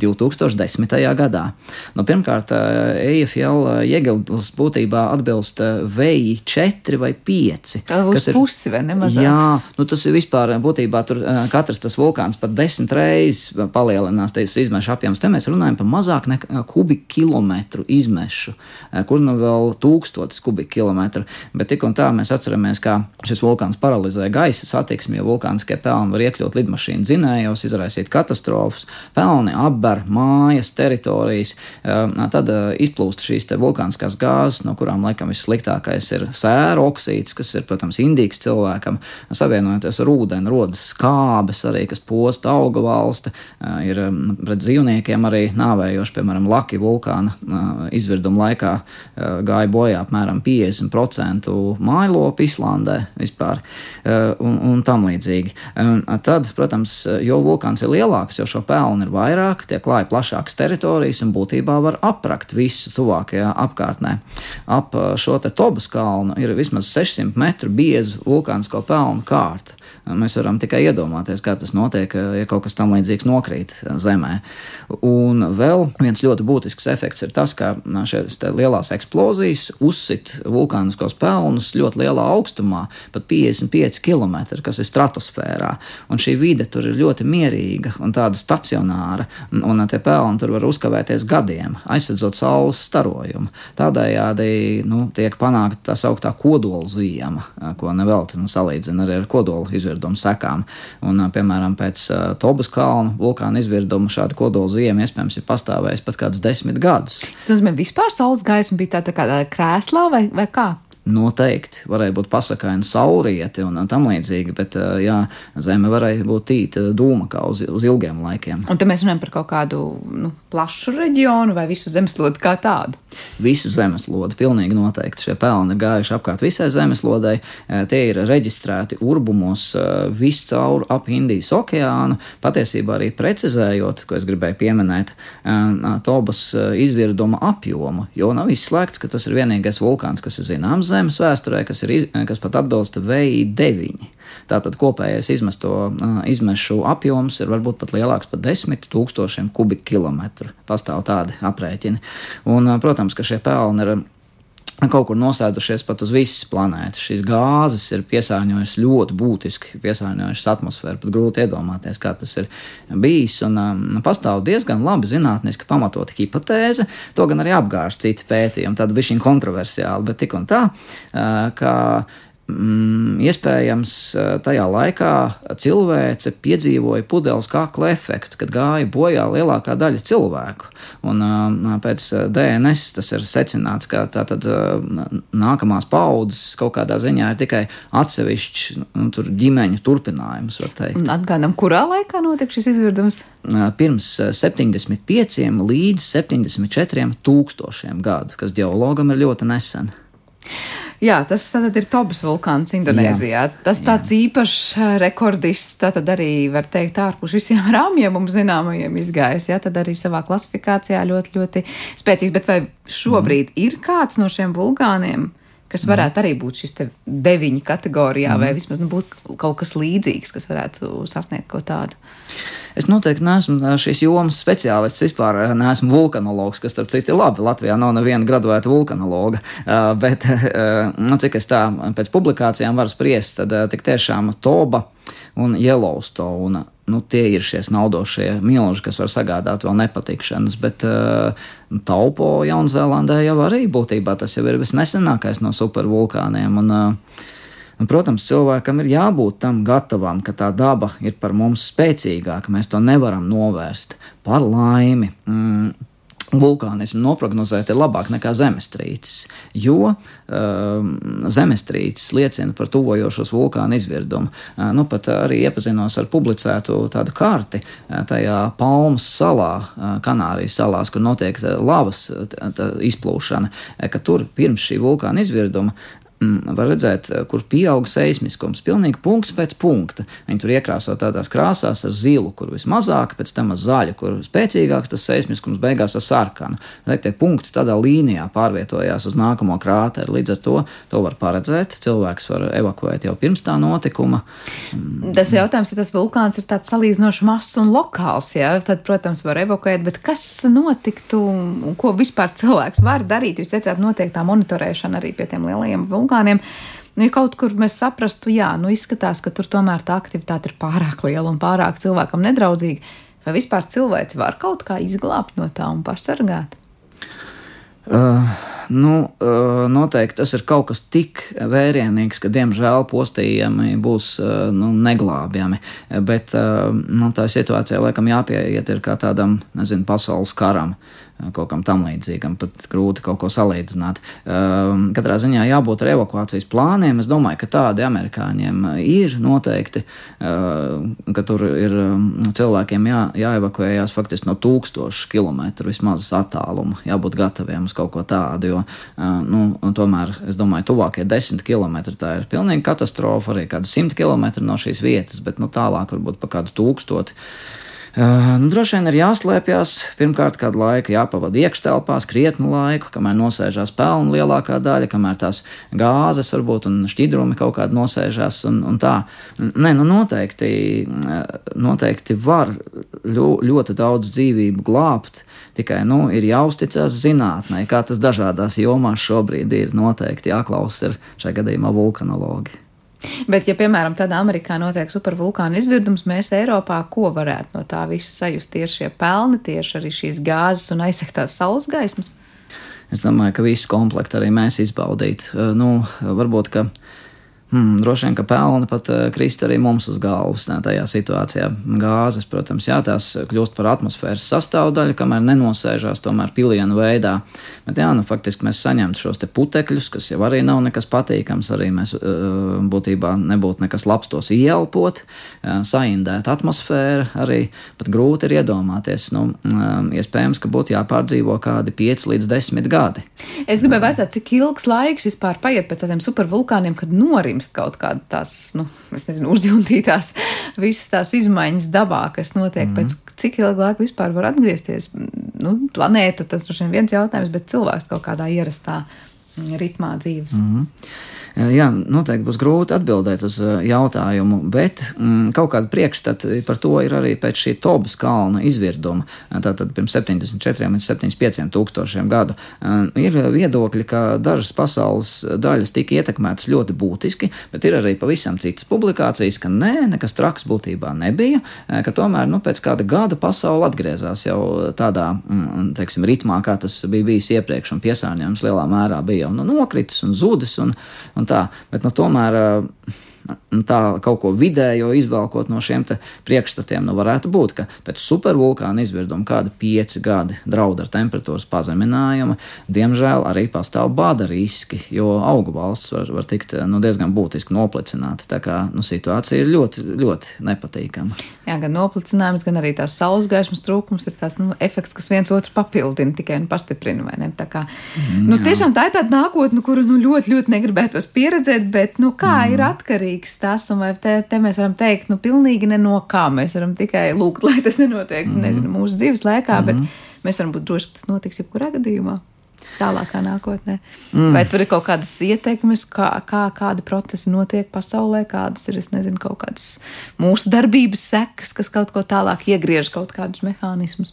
2010. gadā. Nu, pirmkārt, Eija Fjalla Jegidls būtībā atbilst Veji 4 vai 5. Tā uz ir, pusi vai nemaz? Jā, nu tas ir vispār būtībā tur katrs tas vulkāns pat desmit reizes palielinās tās izmešu apjoms. Te mēs runājam par mazāk nekā kubikkilometru izmešu, kur nu vēl tūkstotis kubikkilometru. Bet tik un tā mēs atceramies, kā šis vulkāns paralizē gaisa satiksmi, jo vulkāniskie pelni var iekļūt lidmašīnu dzinējos, izraisīt katastrofas, pelni apber mājas, teritorijas, tad izplūst šīs vulkāniskās gāzes, no kurām laikam vissliktākais ir sēra oksīds oksīds, kas ir, protams, indīgs cilvēkam, savienojoties ar ūdeni, rodas skābes arī, kas posta auga valsti, ir pret dzīvniekiem arī nāvējoši, piemēram, Laki vulkāna izvirduma laikā gāja bojā apmēram 50% mājlopu Islandē vispār un, un tam līdzīgi. Tad, protams, jo vulkāns ir lielāks, jo šo pelnu ir vairāk, tie klāja plašākas teritorijas un būtībā var aprakt visu tuvākajā apkārtnē. Ap šo te Tobas kalnu ir vismaz 6 600 metru biezu vulkānisko pelnu kārtu. Mēs varam tikai iedomāties, kā tas notiek, ja kaut kas tam līdzīgs nokrīt zemē. Un vēl viens ļoti būtisks efekts ir tas, ka šīs lielās eksplozijas uzsit vulkāniskos pelnus ļoti lielā augstumā, pat 55 km, kas ir stratosfērā. Un šī vide tur ir ļoti mierīga un tāda stacionāra, un tie pelni tur var uzkavēties gadiem, aizsardzot saules starojumu. Tādējādi nu, tiek panākta tā sauktā kodola ziema, ko nevelti nu, salīdzina arī ar kodola izvirdumu sekām. Un, piemēram, pēc Tobas kalna vulkāna izvirduma šāda kodola ziema iespējams ir pastāvējusi pat kādus desmit gadus. Tas nozīmē, vispār saules gaisma bija tā, tā kā krēslā vai, vai kā? Noteikti varēja būt pasakaini saurieti un tam līdzīgi, bet jā, zeme varēja būt tīta dūma kā uz, uz ilgiem laikiem. Un te mēs runājam par kaut kādu nu, plašu reģionu vai visu zemeslodi kā tādu? Visu zemeslodi, pilnīgi noteikti. Šie pelni ir gājuši apkārt visai zemeslodei. Tie ir reģistrēti urbumos viscaur ap Indijas okeānu. Patiesībā arī precizējot, ko es gribēju pieminēt, Tobas izvirduma apjomu, jo nav izslēgts, ka tas ir vienīgais vulkāns, kas ir zināms zemes vēsturē, kas, ir, kas pat atbilst VI9. Tātad kopējais izmesto, izmešu apjoms ir varbūt pat lielāks par desmit tūkstošiem kubikkilometru. Pastāv tādi aprēķini. Un, protams, ka šie pelni ir kaut kur nosēdušies pat uz visas planētas. Šīs gāzes ir piesārņojušas ļoti būtiski, piesārņojušas atmosfēru. Pat grūti iedomāties, kā tas ir bijis. Un, um, pastāv diezgan labi zinātniski pamatota hipotēze. To gan arī apgāž citi pētījumi, tāda bija šī kontroversiāla, bet tik un tā, uh, ka Mm, iespējams, tajā laikā cilvēce piedzīvoja pudeles kakla efektu, kad gāja bojā lielākā daļa cilvēku. Un, pēc DNS tas ir secināts, ka tātad nākamās paudzes kaut kādā ziņā ir tikai atsevišķs nu, tur ģimeņu turpinājums. Atgādām, kurā laikā notika šis izvirdums? Pirms 75 līdz 74 tūkstošiem gadu, kas geologam ir ļoti nesen. Jā, tas ir Tobas vulkāns Indonēzijā. Jā. Tas tāds Jā. īpašs eh, rekordists, tad arī var teikt, ārpus visiem rāmjiem mums zināmajiem izgājis. Jā, tad arī savā klasifikācijā ļoti, ļoti spēcīgs. Bet vai šobrīd mm. ir kāds no šiem vulkāniem? Kas mhm. varētu arī būt šis deviņu kategorijā, mm. vai vismaz nu, būt kaut kas līdzīgs, kas varētu sasniegt kaut tādu. Es noteikti neesmu šīs jomas speciālists. Vispār neesmu vulkanologs, kas, starp citu, ir labi. Latvijā nav neviena graduēta vulkanologa. Bet, nu, cik es tā pēc publikācijām varu spriest, tad tik tiešām Toba un Yellowstone. Nu, tie ir šie naudošie milži, kas var sagādāt vēl nepatikšanas, bet uh, taupo Jaunzēlandē jau arī būtībā tas jau ir visnesenākais no supervulkāniem. Un, uh, Un, protams, cilvēkam ir jābūt tam gatavam, ka tā daba ir par mums spēcīgāka. Mēs to nevaram novērst par laimi. Mm. Vulkānismu noprognozēt ir labāk nekā zemestrīces, jo um, zemestrīces liecina par tuvojošos vulkānu izvirdumu. Uh, nu, pat arī iepazinos ar publicētu tādu karti uh, tajā Palmas salā, uh, Kanārijas salās, kur notiek lavas izplūšana, ka tur pirms šī vulkāna izvirduma var redzēt, eh, kur pieaug seismiskums. Pilnīgi punkts pēc punkta. Viņi tur iekrāso tādās krāsās ar zilu, kur vismazāk, pēc tam ar zaļu, kur spēcīgāks tas seismiskums, beigās ar sarkanu. Liek, tie punkti tādā līnijā pārvietojās uz nākamo krāteru. Līdz ar to to var paredzēt. Cilvēks var evakuēt jau pirms tā notikuma. Mm. Tas jautājums, ja tas vulkāns ir tāds salīdzinoši mazs un lokāls, jā, tad, protams, var evakuēt, bet kas notiktu un ko vispār cilvēks var darīt? Jūs teicāt, notiek tā monitorēšana arī pie tiem lielajiem vulkāniem vulkāniem. Nu, ja kaut kur mēs saprastu, jā, nu izskatās, ka tur tomēr tā aktivitāte ir pārāk liela un pārāk cilvēkam nedraudzīga, vai vispār cilvēks var kaut kā izglābt no tā un pasargāt? Uh, nu, uh, noteikti tas ir kaut kas tik vērienīgs, ka, diemžēl, postījumi būs uh, nu, neglābjami. Bet uh, nu, tā situācija, laikam, jāpieiet ir kā tādam, nezinu, pasaules karam. Uh, kaut kam tam līdzīgam, pat grūti kaut ko salīdzināt. Um, katrā ziņā jābūt ar evakuācijas plāniem. Es domāju, ka tādi amerikāņiem ir noteikti, uh, ka tur ir cilvēkiem jā, jāevakuējās faktiski no tūkstošu kilometru vismaz attāluma, jābūt gataviem uz kaut ko tādu, jo, uh, nu, tomēr, es domāju, tuvākie desmit kilometri tā ir pilnīgi katastrofa, arī kādi simt kilometri no šīs vietas, bet, nu, tālāk varbūt pa kādu tūkstoti. Nu, droši vien ir jāslēpjas. Pirmkārt, kādu laiku jāpavada iekštelpās, krietnu laiku, kamēr nosēžās pelnu lielākā daļa, kamēr tās gāzes varbūt un šķidrumi kaut kādi nosēžās un, un tā. Nē, nu noteikti, noteikti var ļo, ļoti daudz dzīvību glābt, tikai nu, ir jāuzticas zinātnē, kā tas dažādās jomās šobrīd ir. Noteikti jāklausās ir šajā gadījumā vulkanologi. Bet, ja, piemēram, tādā Amerikā notiek supervulkāna izvirdums, mēs Eiropā ko varētu no tā visa sajust? Tieši šie pelni, tieši arī šīs gāzes un aizsektās saules gaismas. Es domāju, ka visu komplektu arī mēs izbaudītu. Nu, varbūt, ka Hmm, droši vien, ka pelna pat uh, krist arī mums uz galvas tā, tajā situācijā. Gāzes, protams, jā, tās kļūst par atmosfēras sastāvdaļu, kamēr nenosēžās tomēr pilienu veidā. Bet jā, nu, faktiski mēs saņemtu šos te putekļus, kas jau arī nav nekas patīkams, arī mēs uh, būtībā nebūtu nekas labs tos ieelpot, uh, saindēt atmosfēru, arī pat grūti ir iedomāties. Nu, iespējams, ka būtu jāpārdzīvo kādi 5 līdz 10 gadi. Es gribēju vaicāt, cik ilgs laiks vispār paiet pēc tādiem supervulkāniem, kad norim norimst kaut kāda tās, nu, nezinu, uzjūtītās visas tās izmaiņas dabā, kas notiek, mm. pēc cik ilgu laiku vispār var atgriezties. Nu, planēta, tas ir viens jautājums, bet cilvēks kaut kādā ierastā ritmā dzīves. Mm. Jā, noteikti būs grūti atbildēt uz jautājumu, bet mm, kaut kāda priekšstata par to ir arī pēc šī Tobas kalna izvirduma. Tātad pirms 74 līdz 75 tūkstošiem gadu ir viedokļi, ka dažas pasaules daļas tika ietekmētas ļoti būtiski, bet ir arī pavisam citas publikācijas, ka nē, nekas traks būtībā nebija, ka tomēr nu, pēc kāda gada pasaule atgriezās jau tādā mm, teiksim, ritmā, kā tas bija bijis iepriekš, un piesārņojums lielā mērā bija jau nu, nokritis un zudis. Un, un un tā. Bet nu, tomēr Nu, tā kaut ko vidējo izvēlkot no šiem priekšstatiem, nu varētu būt, ka pēc supervulkāna izvirduma kādi pieci gadi draud ar temperatūras pazeminājumu, diemžēl arī pastāv bada riski, jo augu valsts var, var tikt nu, diezgan būtiski noplicināta. Tā kā nu, situācija ir ļoti, ļoti nepatīkama. Jā, gan noplicinājums, gan arī tās saules gaismas trūkums ir tāds nu, efekts, kas viens otru papildina, tikai nu, pastiprina. Tā kā, mm, nu, tiešām tā ir tāda nākotne, kuru nu, ļoti, ļoti negribētos pieredzēt, bet nu, kā mm. ir atkarīgi svarīgs tas, un vai te, te mēs varam teikt, nu, pilnīgi ne no kā. Mēs varam tikai lūgt, lai tas nenotiek, mm nezinu, mūsu dzīves laikā, mm bet mēs varam būt droši, ka tas notiks jebkurā gadījumā. Tālākā nākotnē. Mm. Vai tur ir kaut kādas ietekmes, kā, kā kādi procesi notiek pasaulē, kādas ir, nezinu, kaut kādas mūsu darbības sekas, kas kaut ko tālāk iegriež kaut kādus mehānismus.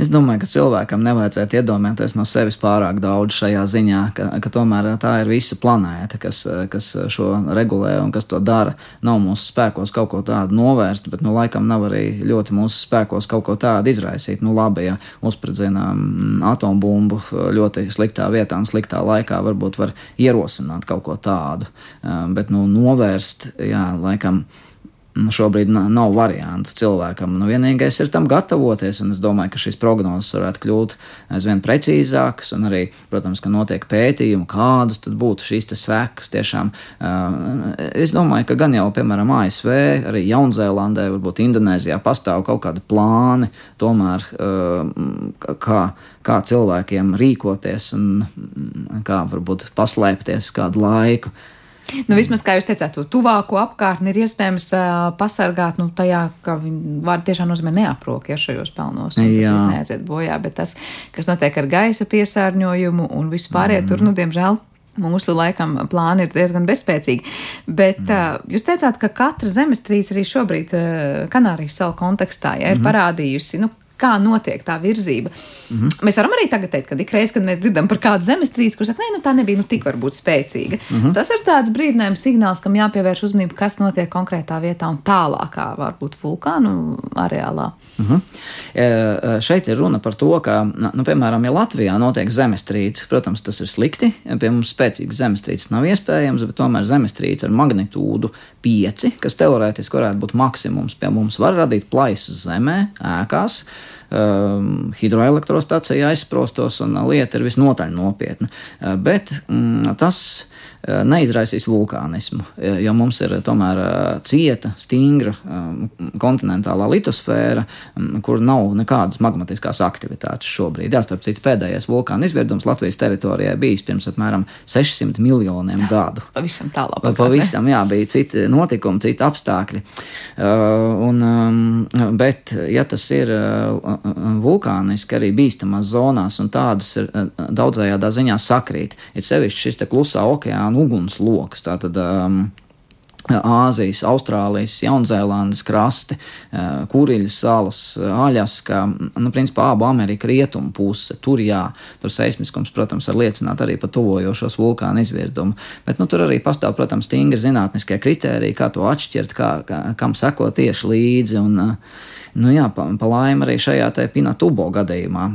Es domāju, ka cilvēkam nevajadzētu iedomāties no sevis pārāk daudz šajā ziņā, ka, ka tomēr tā ir visa planēta, kas, kas šo regulē un kas to dara. Nav mūsu spēkos kaut ko tādu novērst, bet nu, laikam nav arī ļoti mūsu spēkos kaut ko tādu izraisīt. Nu, labi, ja uzspridzinām mm, atombumbu ļoti sliktā vietā un sliktā laikā, varbūt var ierosināt kaut ko tādu, bet nu, novērst, jā, laikam. Nu, šobrīd nav variantu cilvēkam. Nu, vienīgais ir tam gatavoties, un es domāju, ka šīs prognozes varētu kļūt aizvien precīzākas, arī, protams, ka notiek pētījumi, kādas tad būtu šīs sekas. Tiešām, es domāju, ka gan jau, piemēram, ASV, arī Jaunzēlandē, varbūt Indonēzijā pastāv kaut kādi plāni, tomēr kā, kā cilvēkiem rīkoties un kā varbūt paslēpties kādu laiku. Nu, vismaz, kā jūs teicāt, to tuvāko apkārtni ir iespējams uh, pasargāt nu, tajā, ka viņi var tiešām nozīmē neaprok ja šajos pelnos. Tas neaiziet bojā, bet tas, kas notiek ar gaisa piesārņojumu un vispārējie mm. tur, nu, diemžēl. Mūsu laikam plāni ir diezgan bezspēcīgi. Bet mm. uh, jūs teicāt, ka katra zemestrīce arī šobrīd uh, Kanārijas salu kontekstā ja, ir mm parādījusi, nu, kā notiek tā virzība. Mm -hmm. Mēs varam arī tagad teikt, ka ik reiz, kad mēs dzirdam par kādu zemestrīci, kurš saka, nē, nu tā nebija nu, tik varbūt spēcīga. Mm -hmm. Tas ir tāds brīdinājums signāls, kam jāpievērš uzmanība, kas notiek konkrētā vietā un tālākā, varbūt vulkānu areālā. Mm -hmm. e, šeit ir runa par to, ka, nu, piemēram, ja Latvijā notiek zemestrīce, protams, tas ir slikti. Pie mums spēcīgas zemestrīces nav iespējams, bet tomēr zemestrīce ar magnitūdu 5, kas teorētiski varētu būt maksimums, pie mums var radīt plaisas zemē, ēkās um, hidroelektrostacija aizsprostos, un lieta ir visnotaļ nopietna. Uh, bet mm, tas neizraisīs vulkānismu, jo mums ir tomēr uh, cieta, stingra kontinentālā litosfēra, um, kur nav nekādas magmatiskās aktivitātes šobrīd. Jā, starp citu, pēdējais vulkāna izvirdums Latvijas teritorijā bijis pirms apmēram 600 miljoniem gadu. Pavisam tālāk. Pavisam, jā, bija citi notikumi, citi apstākļi. Un, um, bet, ja tas ir vulkāniski arī bīstamās zonās, un tādas ir eh, daudzējādā ziņā sakrīt. Ir sevišķi šis klusa okeāna ugunsloks. Tātad, um, Āzijas, Austrālijas, Jaunzēlandes krasti, eh, Kuriļu salas, Aļaska, nu, principā abu Ameriku rietumu puse. Tur jā, tur seismiskums, protams, var liecināt arī par tuvojošos vulkānu izvirdumu. Bet nu, tur arī pastāv, protams, stingri zinātniskie kriteriji, kā to atšķirt, kā, kā, kam seko tieši līdzi. Un, Nu jā, pa, pa laimi arī šajā te Pinatubo gadījumā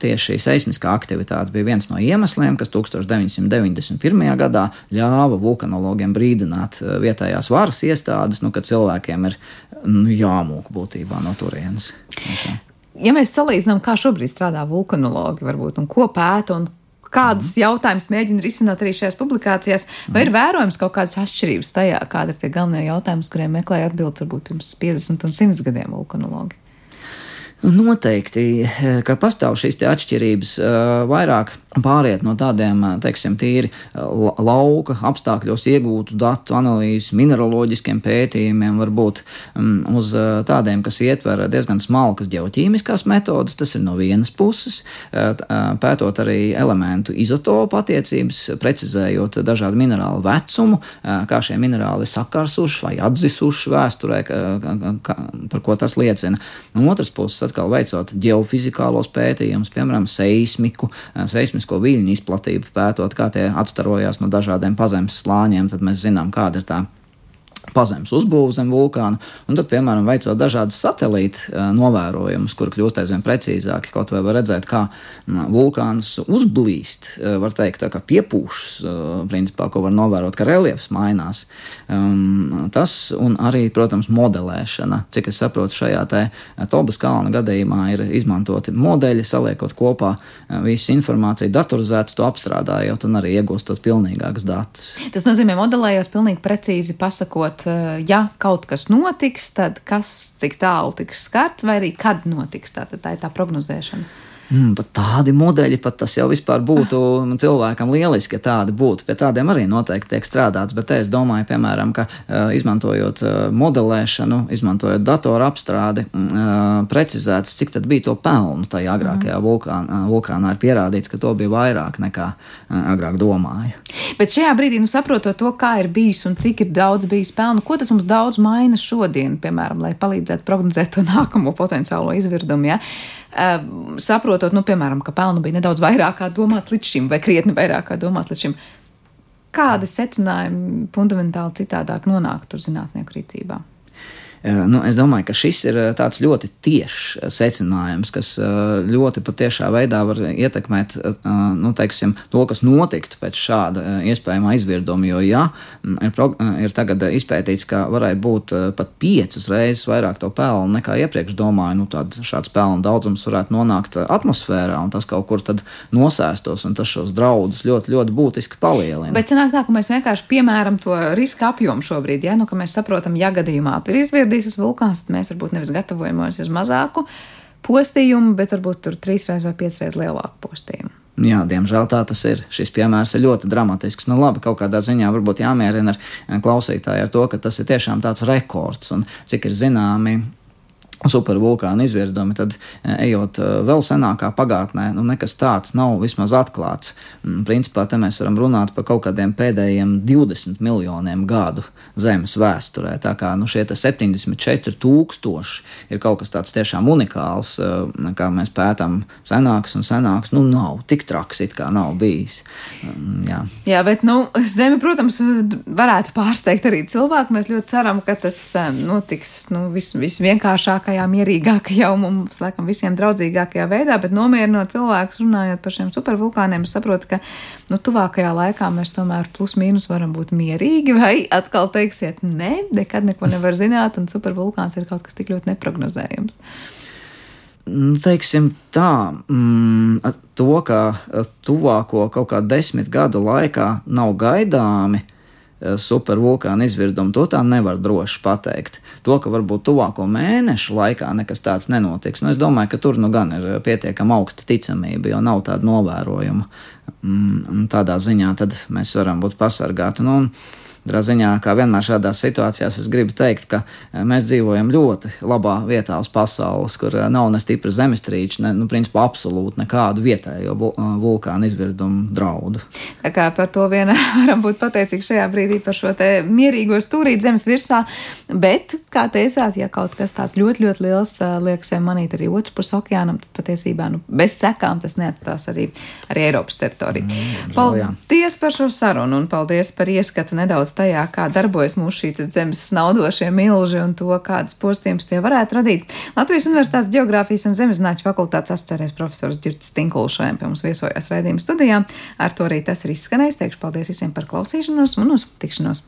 tieši šī seismiskā aktivitāte bija viens no iemesliem, kas 1991. gadā ļāva vulkanologiem brīdināt vietējās varas iestādes, nu, ka cilvēkiem ir nu, jāmūk būtībā no turienes. Ja mēs salīdzinām, kā šobrīd strādā vulkanologi, varbūt, un ko pēta un kādus mm. jautājumus mēģina risināt arī šajās publikācijās, vai ir vērojams kaut kādas atšķirības tajā, kāda ir tie galvenie jautājumi, kuriem meklēja atbildes varbūt pirms 50 un 100 gadiem vulkanologi? Noteikti, ka pastāv šīs atšķirības, vairāk pāriet no tādiem, eh, teiksim, tīri lauka apstākļos iegūtu datu analīzes, mineraloģiskiem pētījumiem, varbūt mm, uz tādiem, kas ietver diezgan smalkas geoķīmiskās metodas. Tas ir no vienas puses, pētot arī elementu izotopu attiecības, precizējot dažādu minerālu vecumu, kā šie minerāli ir sakarsuši vai atzisuši vēsturē, par ko tas liecina. No otras puses, atkal veicot geofizikālos pētījumus, piemēram, seismiku, eh, seismisko viļņu izplatību pētot, kā tie atstarojās no dažādiem pazemes slāņiem, tad mēs zinām, kāda ir tā pazemes uzbūve zem vulkāna, un tad, piemēram, veicot dažādas satelīta eh, novērojumus, kur kļūst aizvien precīzāki, kaut vai var redzēt, kā vulkāns uzblīst, eh, var teikt, tā kā piepūšas, eh, principā, ko var novērot, ka reliefs mainās. Um, tas un arī, protams, modelēšana, cik es saprotu, šajā te Tobas kalna gadījumā ir izmantoti modeļi, saliekot kopā visu informāciju, datorizētu to apstrādājot un arī iegūstot pilnīgākus datus. Tas nozīmē, modelējot pilnīgi precīzi pasakot, saprot, eh, ja kaut kas notiks, tad kas cik tālu tiks skarts, vai arī kad notiks. Tā, tā ir tā prognozēšana. Mm, pat tādi modeļi, pat tas jau vispār būtu cilvēkam lieliski, ja tādi būtu. Pie tādiem arī noteikti tiek strādāts, bet es domāju, piemēram, ka uh, izmantojot uh, modelēšanu, izmantojot datoru apstrādi, uh, precizēts, cik tad bija to pelnu tajā agrākajā mm. vulkānā. Vulkānā ir pierādīts, ka to bija vairāk nekā agrāk domāja. Bet šajā brīdī, nu, saprotot to, kā ir bijis un cik ir daudz bijis pelnu, ko tas mums daudz maina šodien, piemēram, lai palīdzētu prognozēt to nākamo potenciālo izvirdumu. Ja? Saprotot, nu, piemēram, ka pelnu bija nedaudz vairāk kā domāts līdz šim, vai krietni vairāk kā domāts līdz šim. Kādi secinājumi fundamentāli citādāk nonāk tur zinātnieku rīcībā? Nu, es domāju, ka šis ir tāds ļoti tiešs secinājums, kas ļoti patiešā veidā var ietekmēt nu, teiksim, to, kas notiktu pēc šāda iespējamā izvirduma. Jo, ja ir, ir tagad izpētīts, ka varētu būt pat piecas reizes vairāk to pelnu nekā iepriekš domāju, nu, tad šāds pelnu daudzums varētu nonākt atmosfērā un tas kaut kur tad nosēstos, un tas šos draudus ļoti, ļoti būtiski palielina. Bet sanāk tā, ka mēs vienkārši piemēram to riska apjomu šobrīd, ja, nu, ka mēs saprotam, ja gadījumā tur izvirdums, izvirdīs vulkāns, tad mēs varbūt nevis gatavojamies uz mazāku postījumu, bet varbūt tur trīsreiz vai piecreiz lielāku postījumu. Jā, diemžēl tā tas ir. Šis piemērs ir ļoti dramatisks. Nu, labi, kaut kādā ziņā varbūt jāmierina ar klausītāju ar to, ka tas ir tiešām tāds rekords. Un cik ir zināmi, supervulkāna izvirdumi, tad e, ejot e, vēl senākā pagātnē, nu, nekas tāds nav vismaz atklāts. Mm, principā te mēs varam runāt par kaut kādiem pēdējiem 20 miljoniem gadu Zemes vēsturē. Tā kā nu, šie 74 tūkstoši ir kaut kas tāds tiešām unikāls, e, kā mēs pētām senāks un senāks. Nu, nav tik traks, it kā nav bijis. Mm, jā, jā bet nu, Zeme, protams, varētu pārsteigt arī cilvēku. Mēs ļoti ceram, ka tas notiks nu, vis, visvienkāršāk mīļākajā, mierīgākajā un mums, laikam, visiem draudzīgākajā veidā, bet nomierinot cilvēkus, runājot par šiem supervulkāniem, es saprotu, ka nu, tuvākajā laikā mēs tomēr plus mīnus varam būt mierīgi, vai atkal teiksiet, nē, nekad neko nevar zināt, un supervulkāns ir kaut kas tik ļoti neprognozējams. Nu, teiksim tā, mm, to, ka tuvāko kaut kā desmit gadu laikā nav gaidāmi, uh, supervulkāna izvirdumu, to tā nevar droši pateikt. To, ka varbūt tuvāko mēnešu laikā nekas tāds nenotiks, nu, es domāju, ka tur nu gan ir pietiekami augsta ticamība, jo nav tāda novērojuma. Mm, tādā ziņā tad mēs varam būt pasargāti. Nu, Katrā ziņā, kā vienmēr šādās situācijās, es gribu teikt, ka eh, mēs dzīvojam ļoti labā vietā uz pasaules, kur eh, nav ne stipra zemestrīča, ne, nu, principā, absolūti nekādu vietējo eh, vulkānu izvirdumu draudu. Tā kā par to vien varam būt pateicīgi šajā brīdī par šo te mierīgo stūrīt zemes virsā, bet, kā teicāt, ja kaut kas tāds ļoti, ļoti liels liekas manīt arī otrpus okeānam, tad patiesībā, nu, bez sekām tas neatstās arī, arī Eiropas teritoriju. Mm, paldies jā. par šo sarunu un paldies par ieskatu nedaudz tajā, kā darbojas mūsu šī zemes snaudošie milži un to, kādas postījumus tie varētu radīt. Latvijas Universitātes Geogrāfijas un Zemezinātņu fakultātes asociētais profesors Girts Tinkuls šodien pie mums viesojās raidījuma studijā. Ar to arī tas ir izskanējis. Teikšu paldies visiem par klausīšanos un uz tikšanos!